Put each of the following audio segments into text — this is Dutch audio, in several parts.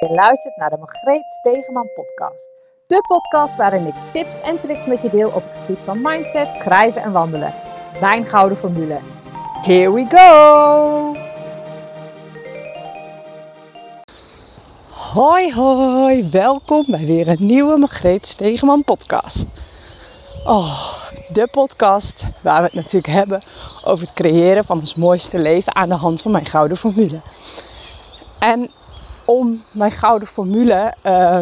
Je luistert naar de Margreet Stegeman podcast. De podcast waarin ik tips en tricks met je deel op het gebied van mindset, schrijven en wandelen. Mijn gouden formule. Here we go! Hoi hoi, welkom bij weer een nieuwe Margreet Stegeman podcast. Oh, de podcast waar we het natuurlijk hebben over het creëren van ons mooiste leven aan de hand van mijn gouden formule. En om mijn gouden formule uh,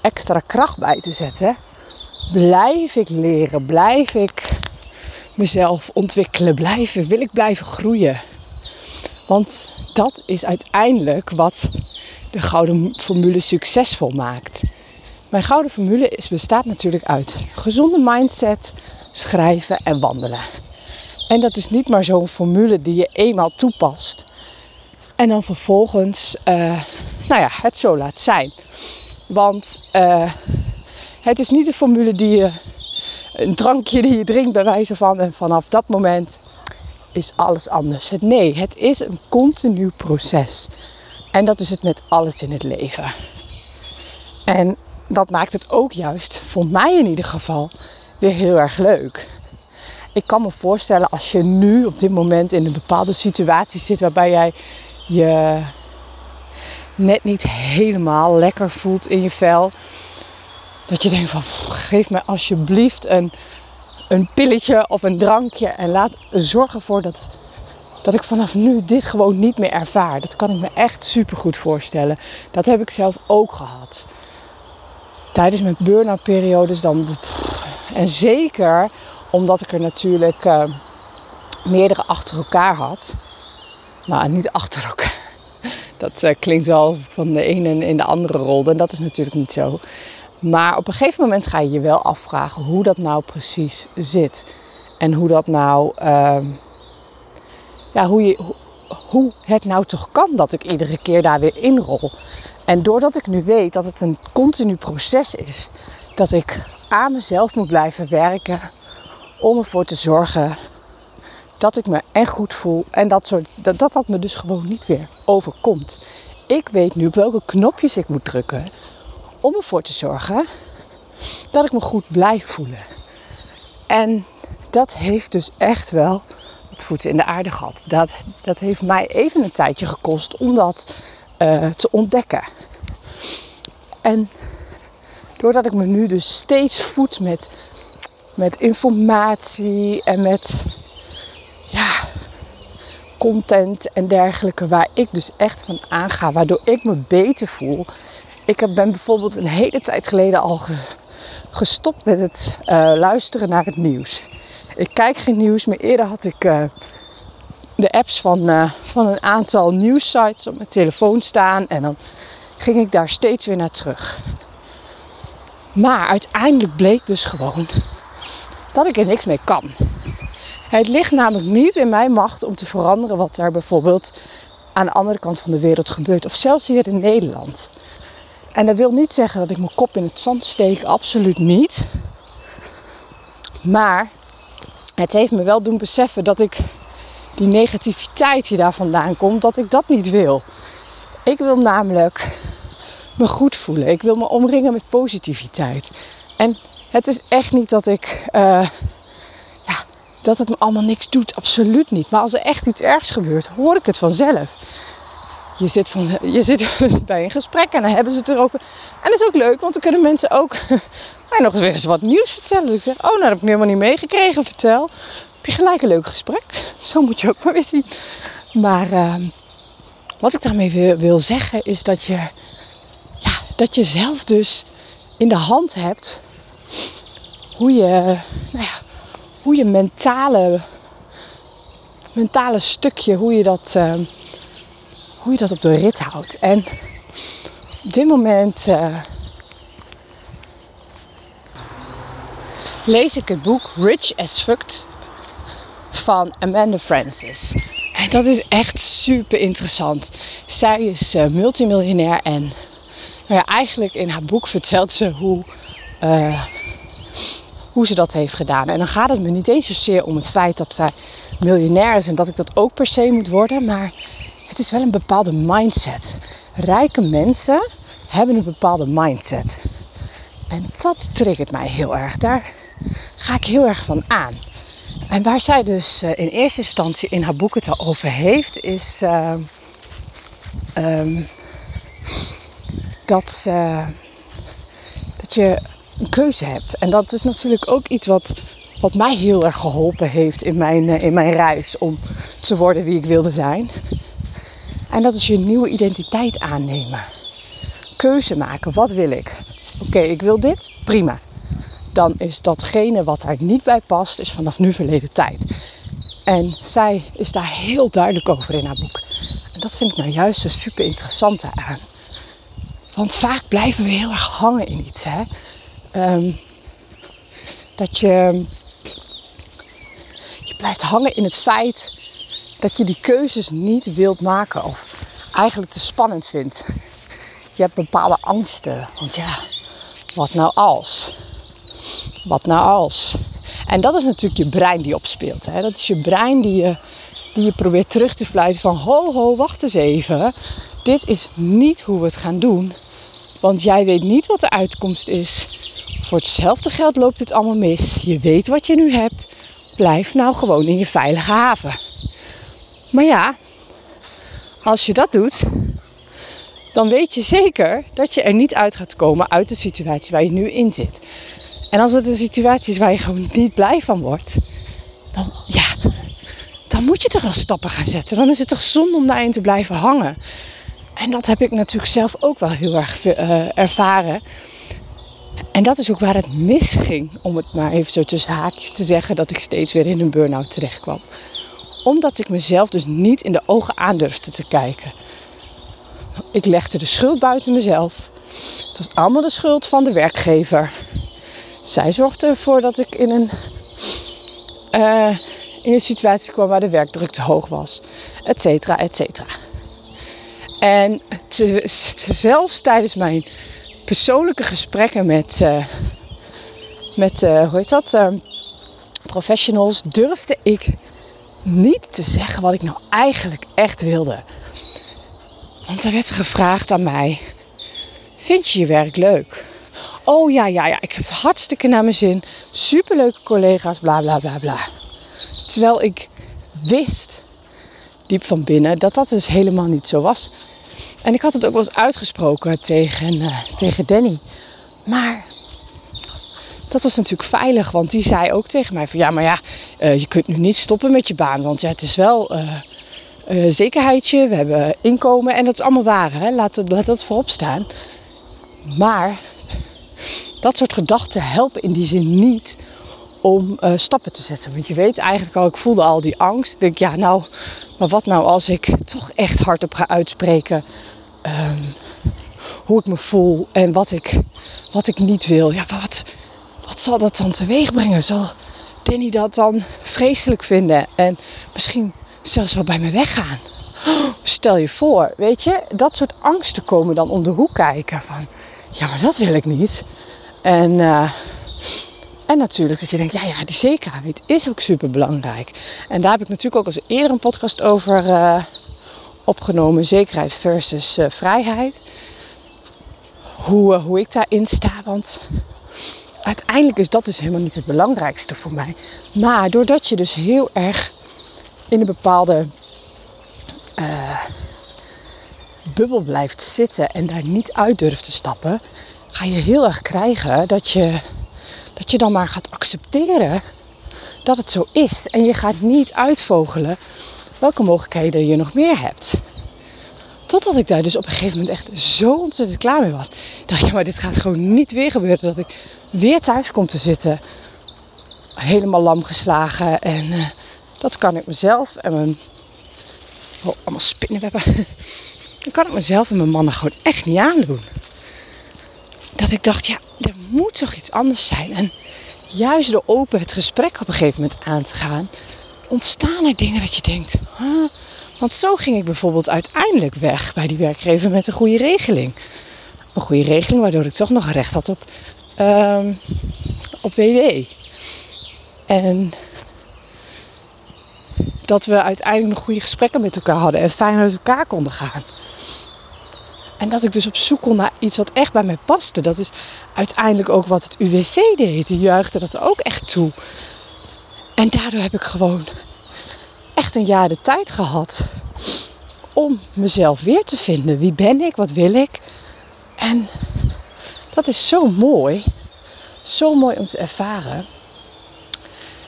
extra kracht bij te zetten, blijf ik leren, blijf ik mezelf ontwikkelen, blijf, wil ik blijven groeien. Want dat is uiteindelijk wat de gouden formule succesvol maakt. Mijn gouden formule is, bestaat natuurlijk uit gezonde mindset, schrijven en wandelen. En dat is niet maar zo'n formule die je eenmaal toepast en dan vervolgens uh, nou ja, het zo laat zijn. Want uh, het is niet een formule die je, een drankje die je drinkt bij wijze van en vanaf dat moment is alles anders. Nee, het is een continu proces. En dat is het met alles in het leven. En dat maakt het ook juist, voor mij in ieder geval, weer heel erg leuk. Ik kan me voorstellen als je nu op dit moment in een bepaalde situatie zit waarbij jij je net niet helemaal lekker voelt in je vel. Dat je denkt van geef me alsjeblieft een, een pilletje of een drankje en laat zorgen ervoor dat, dat ik vanaf nu dit gewoon niet meer ervaar. Dat kan ik me echt super goed voorstellen. Dat heb ik zelf ook gehad. Tijdens mijn burn-out periodes dan. En zeker omdat ik er natuurlijk uh, meerdere achter elkaar had. Nou, niet achter elkaar. Dat uh, klinkt wel van de ene in de andere rol. En dat is natuurlijk niet zo. Maar op een gegeven moment ga je je wel afvragen hoe dat nou precies zit. En hoe dat nou. Uh, ja, hoe, je, hoe het nou toch kan dat ik iedere keer daar weer inrol. En doordat ik nu weet dat het een continu proces is, dat ik aan mezelf moet blijven werken om ervoor te zorgen dat ik me echt goed voel en dat, soort, dat, dat dat me dus gewoon niet weer overkomt. Ik weet nu welke knopjes ik moet drukken om ervoor te zorgen dat ik me goed blijf voelen. En dat heeft dus echt wel het voeten in de aarde gehad. Dat, dat heeft mij even een tijdje gekost om dat uh, te ontdekken. En doordat ik me nu dus steeds voed met, met informatie en met content en dergelijke, waar ik dus echt van aanga, waardoor ik me beter voel. Ik ben bijvoorbeeld een hele tijd geleden al gestopt met het uh, luisteren naar het nieuws. Ik kijk geen nieuws meer. Eerder had ik uh, de apps van, uh, van een aantal nieuwssites op mijn telefoon staan. En dan ging ik daar steeds weer naar terug. Maar uiteindelijk bleek dus gewoon dat ik er niks mee kan. Het ligt namelijk niet in mijn macht om te veranderen wat er bijvoorbeeld aan de andere kant van de wereld gebeurt. Of zelfs hier in Nederland. En dat wil niet zeggen dat ik mijn kop in het zand steek, absoluut niet. Maar het heeft me wel doen beseffen dat ik die negativiteit die daar vandaan komt, dat ik dat niet wil. Ik wil namelijk me goed voelen. Ik wil me omringen met positiviteit. En het is echt niet dat ik. Ja, dat het me allemaal niks doet. Absoluut niet. Maar als er echt iets ergs gebeurt, hoor ik het vanzelf. Je zit, van, je zit bij een gesprek en dan hebben ze het erover. En dat is ook leuk, want dan kunnen mensen ook mij nog eens wat nieuws vertellen. Dus ik zeg, oh, nou dat heb ik helemaal niet meegekregen. Vertel je gelijk een leuk gesprek. Zo moet je ook maar weer zien. Maar uh, wat ik daarmee wil, zeggen is dat je, ja, dat je zelf dus in de hand hebt hoe je, nou ja, hoe je mentale, mentale stukje, hoe je dat, uh, hoe je dat op de rit houdt. En op dit moment uh, lees ik het boek Rich as Fucked van Amanda Francis. En dat is echt super interessant. Zij is uh, multimiljonair en nou ja, eigenlijk in haar boek vertelt ze hoe, hoe ze dat heeft gedaan. En dan gaat het me niet eens zozeer om het feit dat zij miljonair is en dat ik dat ook per se moet worden. Maar het is wel een bepaalde mindset. rijke mensen hebben een bepaalde mindset. En dat triggert mij heel erg. Daar ga ik heel erg van aan. En waar zij dus eh, in eerste instantie in haar boek het al over heeft, is uh, um, dat, dat je een keuze hebt. En dat is natuurlijk ook iets wat, wat mij heel erg geholpen heeft in mijn, uh, in mijn reis om te worden wie ik wilde zijn. En dat is je nieuwe identiteit aannemen. Keuze maken, wat wil ik? Oké, ik wil dit, prima. Dan is datgene wat daar niet bij past, is vanaf nu verleden tijd. En zij is daar heel duidelijk over in haar boek. En dat vind ik nou juist een super interessante aan. Want vaak blijven we heel erg hangen in iets. Hè? Um, dat je, je blijft hangen in het feit dat je die keuzes niet wilt maken. Of eigenlijk te spannend vindt. Je hebt bepaalde angsten. Want ja, wat nou als? Wat nou als? En dat is natuurlijk je brein die opspeelt. Hè? Dat is je brein die je, die je probeert terug te fluiten van... Ho, ho, wacht eens even. Dit is niet hoe we het gaan doen. Want jij weet niet wat de uitkomst is. Voor hetzelfde geld loopt het allemaal mis. Je weet wat je nu hebt. Blijf nou gewoon in je veilige haven. Maar ja, als je dat doet, dan weet je zeker dat je er niet uit gaat komen uit de situatie waar je nu in zit. En als het een situatie is waar je gewoon niet blij van wordt, dan ja, dan moet je toch wel stappen gaan zetten. Dan is het toch zonde om daarin te blijven hangen. En dat heb ik natuurlijk zelf ook wel heel erg uh, ervaren. En dat is ook waar het misging, om het maar even zo tussen haakjes te zeggen, dat ik steeds weer in een burn-out terecht kwam. Omdat ik mezelf dus niet in de ogen aandurfde te kijken. Ik legde de schuld buiten mezelf. Het was allemaal de schuld van de werkgever. Zij zorgde ervoor dat ik in een, uh, in een situatie kwam waar de werkdruk te hoog was. Et cetera, et cetera. En te, zelfs tijdens mijn persoonlijke gesprekken met, uh, met uh, hoe heet dat, professionals durfde ik niet te zeggen wat ik nou eigenlijk echt wilde. Want er werd gevraagd aan mij: Vind je je werk leuk? Oh ja, ja, ja, ik heb het hartstikke naar mijn zin. Superleuke collega's, bla bla bla bla. Terwijl ik wist, diep van binnen, dat dat dus helemaal niet zo was. En ik had het ook wel eens uitgesproken tegen, uh, tegen Danny. Maar dat was natuurlijk veilig, want die zei ook tegen mij van ja, maar ja, uh, je kunt nu niet stoppen met je baan, want ja, het is wel uh, zekerheidje, we hebben inkomen en dat is allemaal waar, hè? Laat, laat dat voorop staan. Maar dat soort gedachten helpen in die zin niet om uh, stappen te zetten. Want je weet eigenlijk al, ik voelde al die angst. Ik denk, ja nou, maar wat nou als ik toch echt hardop ga uitspreken um, hoe ik me voel en wat ik, wat ik niet wil. Ja, wat, wat zal dat dan teweeg brengen? Zal Danny dat dan vreselijk vinden en misschien zelfs wel bij me weggaan? Oh, stel je voor, weet je, dat soort angsten komen dan om de hoek kijken van, ja, maar dat wil ik niet. En, uh, en natuurlijk dat je denkt, ja, ja, die zekerheid is ook super belangrijk. En daar heb ik natuurlijk ook als eerder een podcast over uh, opgenomen. Zekerheid versus uh, vrijheid. Hoe, hoe ik daarin sta. Want uiteindelijk is dat dus helemaal niet het belangrijkste voor mij. Maar doordat je dus heel erg in een bepaalde bubbel blijft zitten en daar niet uit durft te stappen, ga je heel erg krijgen dat je, dat je dan maar gaat accepteren dat het zo is. En je gaat niet uitvogelen welke mogelijkheden je nog meer hebt. Totdat ik daar dus op een gegeven moment echt zo ontzettend klaar mee was. Ik ja, maar dit gaat gewoon niet weer gebeuren. Dat ik weer thuis kom te zitten. Helemaal lam geslagen. En uh, dat kan ik mezelf en mijn... Oh, allemaal spinnenwebben. Dat kan ik mezelf en mijn mannen gewoon echt niet aandoen dat ik dacht, ja, er moet toch iets anders zijn. En juist door open het gesprek op een gegeven moment aan te gaan, ontstaan er dingen dat je denkt, huh? want zo ging ik bijvoorbeeld uiteindelijk weg bij die werkgever met een goede regeling. Een goede regeling waardoor ik toch nog recht had op, um, op WW. En dat we uiteindelijk nog goede gesprekken met elkaar hadden en fijn uit elkaar konden gaan. En dat ik dus op zoek kon naar iets wat echt bij mij paste. Dat is uiteindelijk ook wat het UWV deed. Die juichte dat ook echt toe. En daardoor heb ik gewoon echt een jaar de tijd gehad om mezelf weer te vinden. Wie ben ik? Wat wil ik? En dat is zo mooi. Zo mooi om te ervaren.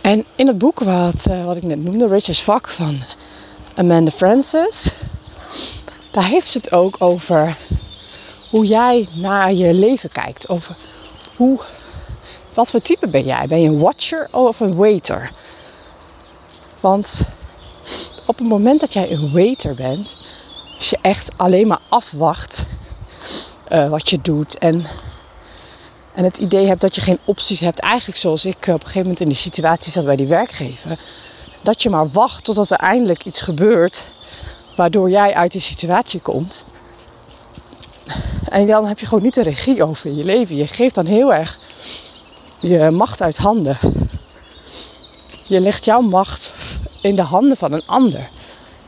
En in het boek wat, uh, wat ik net noemde, Richard's Vak van Amanda Francis, daar heeft ze het ook over hoe jij naar je leven kijkt. Over hoe, wat voor type ben jij? Ben je een watcher of een waiter? Want op het moment dat jij een waiter bent, als je echt alleen maar afwacht uh, wat je doet en, en het idee hebt dat je geen opties hebt, eigenlijk zoals ik op een gegeven moment in die situatie zat bij die werkgever, dat je maar wacht totdat er eindelijk iets gebeurt waardoor jij uit die situatie komt. En dan heb je gewoon niet de regie over je leven. Je geeft dan heel erg je macht uit handen. Je legt jouw macht in de handen van een ander.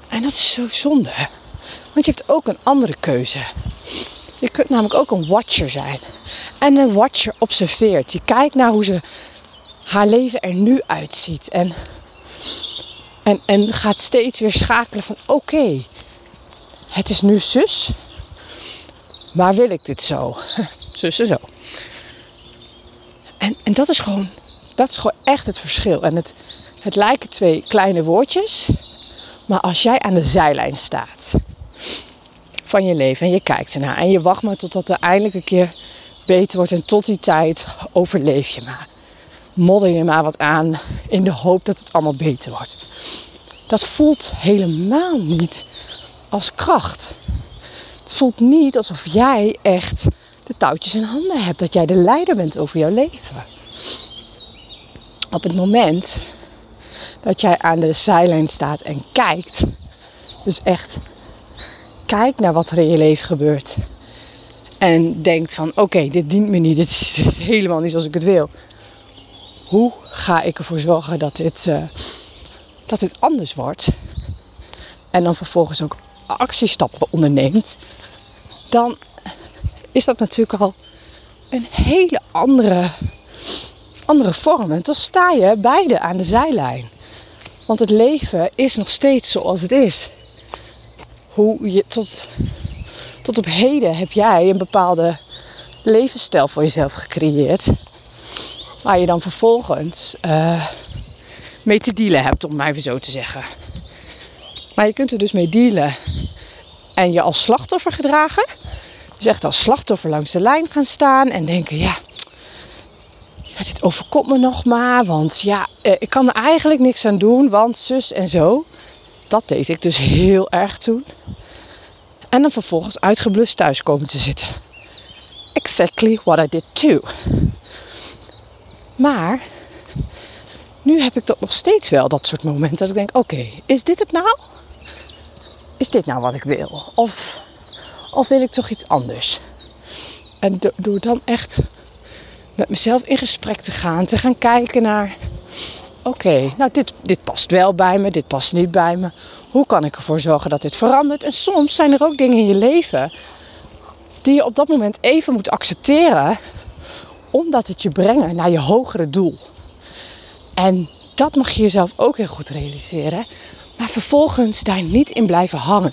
En dat is zo zonde. Want je hebt ook een andere keuze. Je kunt namelijk ook een watcher zijn. En een watcher observeert. Die kijkt naar hoe ze haar leven er nu uitziet. En, en, en gaat steeds weer schakelen van oké, het is nu zus. Maar wil ik dit zo? Zussen zo. En, en dat is gewoon, dat is gewoon echt het verschil. En het, het lijken twee kleine woordjes. Maar als jij aan de zijlijn staat van je leven en je kijkt ernaar en je wacht maar totdat er eindelijk een keer beter wordt en tot die tijd overleef je maar. Modder je maar wat aan in de hoop dat het allemaal beter wordt. Dat voelt helemaal niet als kracht. Het voelt niet alsof jij echt de touwtjes in handen hebt, dat jij de leider bent over jouw leven. Op het moment dat jij aan de zijlijn staat en kijkt, dus echt kijkt naar wat er in je leven gebeurt. En denkt van oké, dit dient me niet, dit is, helemaal niet zoals ik het wil. Hoe ga ik ervoor zorgen dat dit, uh, dat dit anders wordt? En dan vervolgens ook actiestappen onderneemt. Dan is dat natuurlijk al een hele andere, andere vorm. En dan sta je beide aan de zijlijn. Want het leven is nog steeds zoals het is. Hoe je tot, tot op heden heb jij een bepaalde levensstijl voor jezelf gecreëerd. Waar je dan vervolgens uh, mee te dealen hebt, om maar even zo te zeggen. Maar je kunt er dus mee dealen en je als slachtoffer gedragen. Dus echt als slachtoffer langs de lijn gaan staan en denken: ja, ja dit overkomt me nog maar. Want ja, eh, ik kan er eigenlijk niks aan doen, want zus en zo. Dat deed ik dus heel erg toen. En dan vervolgens uitgeblust thuis komen te zitten. Exactly what I did too. Maar nu heb ik dat nog steeds wel, dat soort momenten. Dat ik denk, oké, is dit het nou? Is dit nou wat ik wil? Of, of wil ik toch iets anders? En door dan echt met mezelf in gesprek te gaan, te gaan kijken naar... Oké, nou dit, dit past wel bij me, dit past niet bij me. Hoe kan ik ervoor zorgen dat dit verandert? En soms zijn er ook dingen in je leven die je op dat moment even moet accepteren, omdat het je brengen naar je hogere doel. En dat mag je jezelf ook heel goed realiseren. Maar vervolgens daar niet in blijven hangen.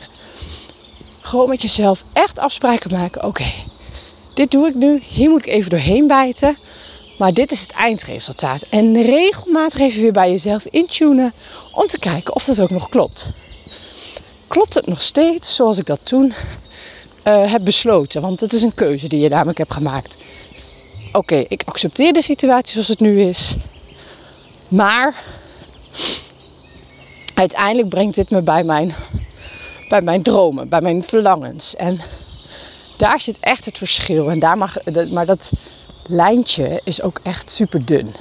Gewoon met jezelf echt afspraken maken. Oké, dit doe ik nu. Hier moet ik even doorheen bijten. Maar dit is het eindresultaat. En regelmatig even weer bij jezelf intunen. Om te kijken of dat ook nog klopt. Klopt het nog steeds zoals ik dat toen uh, heb besloten? Want het is een keuze die je namelijk hebt gemaakt. Oké, ik accepteer de situatie zoals het nu is. Maar uiteindelijk brengt dit me bij mijn, bij mijn dromen, bij mijn verlangens. En daar zit echt het verschil. En daar mag, maar dat lijntje is ook echt super dun.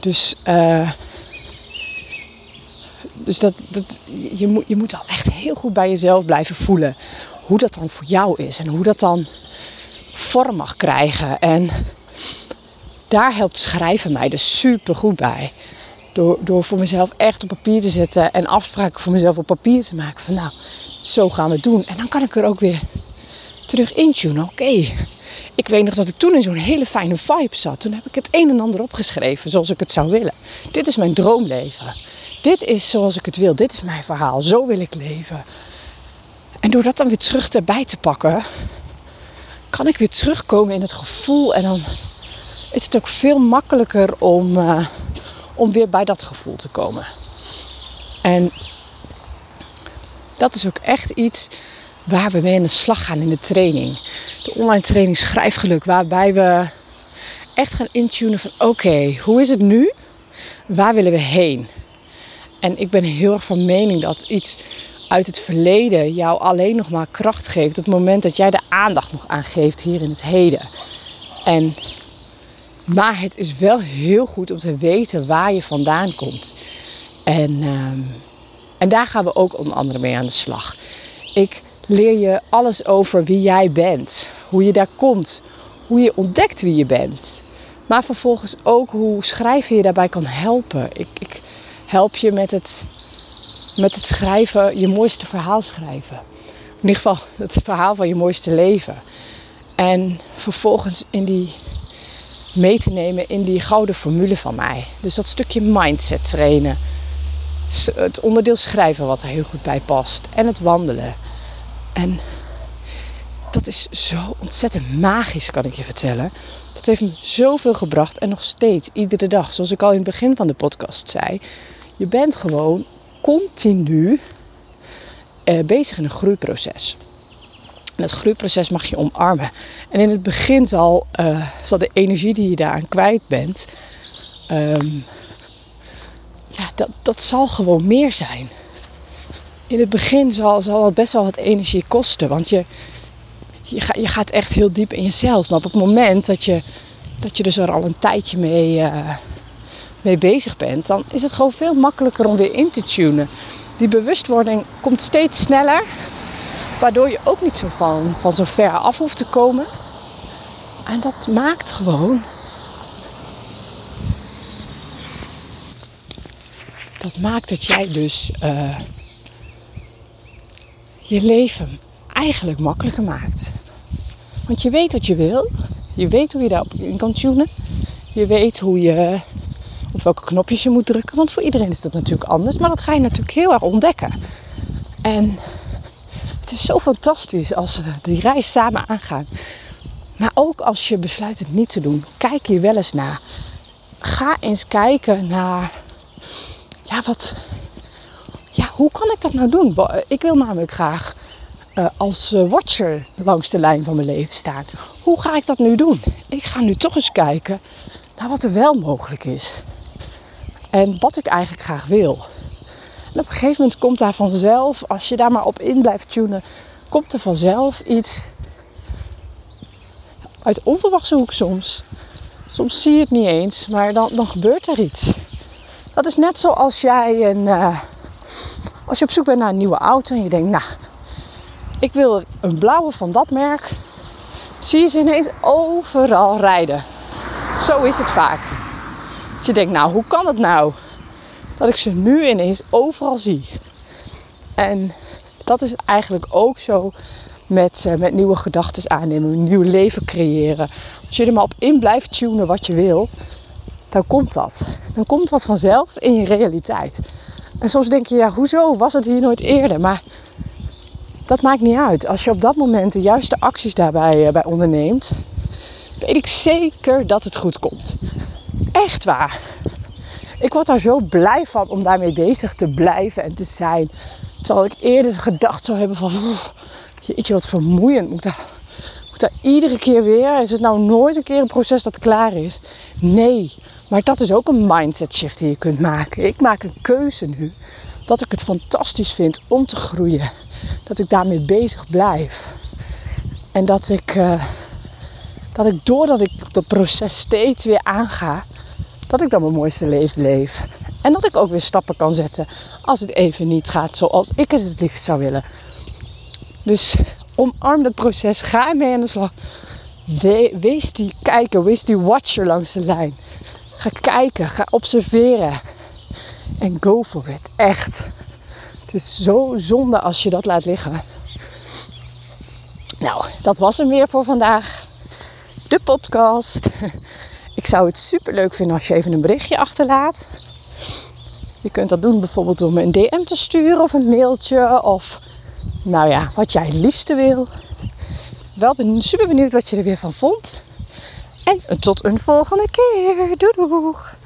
Dus, uh, dus dat, dat, je, moet, je moet wel echt heel goed bij jezelf blijven voelen hoe dat dan voor jou is en hoe dat dan vorm mag krijgen. En daar helpt schrijven mij dus super goed bij. Door, door voor mezelf echt op papier te zetten en afspraken voor mezelf op papier te maken. Van nou, zo gaan we het doen. En dan kan ik er ook weer terug intunen. Oké, ik weet nog dat ik toen in zo'n hele fijne vibe zat. Toen heb ik het een en ander opgeschreven zoals ik het zou willen. Dit is mijn droomleven. Dit is zoals ik het wil. Dit is mijn verhaal. Zo wil ik leven. En door dat dan weer terug erbij te pakken, kan ik weer terugkomen in het gevoel. En dan is het ook veel makkelijker om, uh, om weer bij dat gevoel te komen. En dat is ook echt iets waar we mee aan de slag gaan in de training. De online training Schrijfgeluk, waarbij we echt gaan intunen van oké, hoe is het nu? Waar willen we heen? En ik ben heel erg van mening dat iets uit het verleden jou alleen nog maar kracht geeft op het moment dat jij de aandacht nog aan geeft hier in het heden. En, maar het is wel heel goed om te weten waar je vandaan komt. En, ehm, en daar gaan we ook onder andere mee aan de slag. Ik leer je alles over wie jij bent, hoe je daar komt, hoe je ontdekt wie je bent. Maar vervolgens ook hoe schrijven je daarbij kan helpen. Ik, ik help je met het, met het schrijven, je mooiste verhaal schrijven. In ieder geval het verhaal van je mooiste leven. En vervolgens in die mee te nemen in die gouden formule van mij. Dus dat stukje mindset trainen. Het onderdeel schrijven wat er heel goed bij past. En het wandelen. En dat is zo ontzettend magisch, kan ik je vertellen. Dat heeft me zoveel gebracht en nog steeds, iedere dag. Zoals ik al in het begin van de podcast zei. Je bent gewoon continu uh, bezig in een groeiproces. En dat groeiproces mag je omarmen. En in het begin zal, uh, zal de energie die je daaraan kwijt bent, um, ja, dat, dat zal gewoon meer zijn. In het begin zal, zal het best wel wat energie kosten, want je, je gaat echt heel diep in jezelf. Maar op het moment dat je, dat je dus er al een tijdje mee, uh, mee bezig bent, dan is het gewoon veel makkelijker om weer in te tunen. Die bewustwording komt steeds sneller, waardoor je ook niet zo van, van zo ver af hoeft te komen. En dat maakt gewoon dat maakt dat jij dus uh, je leven eigenlijk makkelijker maakt. Want je weet wat je wil. Je weet hoe je daarop in kan tunen. Je weet hoe je, op welke knopjes je moet drukken. Want voor iedereen is dat natuurlijk anders. Maar dat ga je natuurlijk heel erg ontdekken. En het is zo fantastisch als we die reis samen aangaan. Maar ook als je besluit het niet te doen, kijk hier wel eens naar. Ga eens kijken naar, ja, wat, ja, hoe kan ik dat nou doen? Ik wil namelijk graag uh, als uh, watcher langs de lijn van mijn leven staan. Hoe ga ik dat nu doen? Ik ga nu toch eens kijken naar wat er wel mogelijk is. En wat ik eigenlijk graag wil. En op een gegeven moment komt daar vanzelf, als je daar maar op in blijft tunen, komt er vanzelf iets uit onverwachte hoek soms. Soms zie je het niet eens, maar dan, dan gebeurt er iets. Dat is net zoals jij een, uh, als je op zoek bent naar een nieuwe auto en je denkt, nou, ik wil een blauwe van dat merk. Zie je ze ineens overal rijden. Zo is het vaak. Dat je denkt, nou, hoe kan het nou dat ik ze nu ineens overal zie? En dat is eigenlijk ook zo met, uh, met nieuwe gedachten aannemen, een nieuw leven creëren. Als je er maar op in blijft tunen wat je wil, dan komt dat. Dan komt dat vanzelf in je realiteit. En soms denk je, ja, hoezo was het hier nooit eerder? Maar dat maakt niet uit. Als je op dat moment de juiste acties daarbij uh, bij onderneemt, weet ik zeker dat het goed komt. Echt waar. Ik word daar zo blij van om daarmee bezig te blijven en te zijn. Terwijl ik eerder gedacht zou hebben van, jeetje wat vermoeiend. Moet daar, moet daar iedere keer weer? Is het nou nooit een keer een proces dat klaar is? Nee, maar dat is ook een mindset shift die je kunt maken. Ik maak een keuze nu dat ik het fantastisch vind om te groeien. Dat ik daarmee bezig blijf. En dat ik, uh, dat ik doordat ik dat proces steeds weer aanga, dat ik dan mijn mooiste leven leef. En dat ik ook weer stappen kan zetten als het even niet gaat zoals ik het het zou willen. Dus omarm het proces, ga mee aan de slag. wees die kijker, wees die watcher langs de lijn. Ga kijken, ga observeren. En go for it. Echt. Het is zo zonde als je dat laat liggen. Nou, dat was hem weer voor vandaag. De podcast. Ik zou het super leuk vinden als je even een berichtje achterlaat. Je kunt dat doen bijvoorbeeld door me een DM te sturen of een mailtje of nou ja, wat jij het liefste wil. Wel ben super benieuwd wat je er weer van vond. En tot een volgende keer. Doei doeg!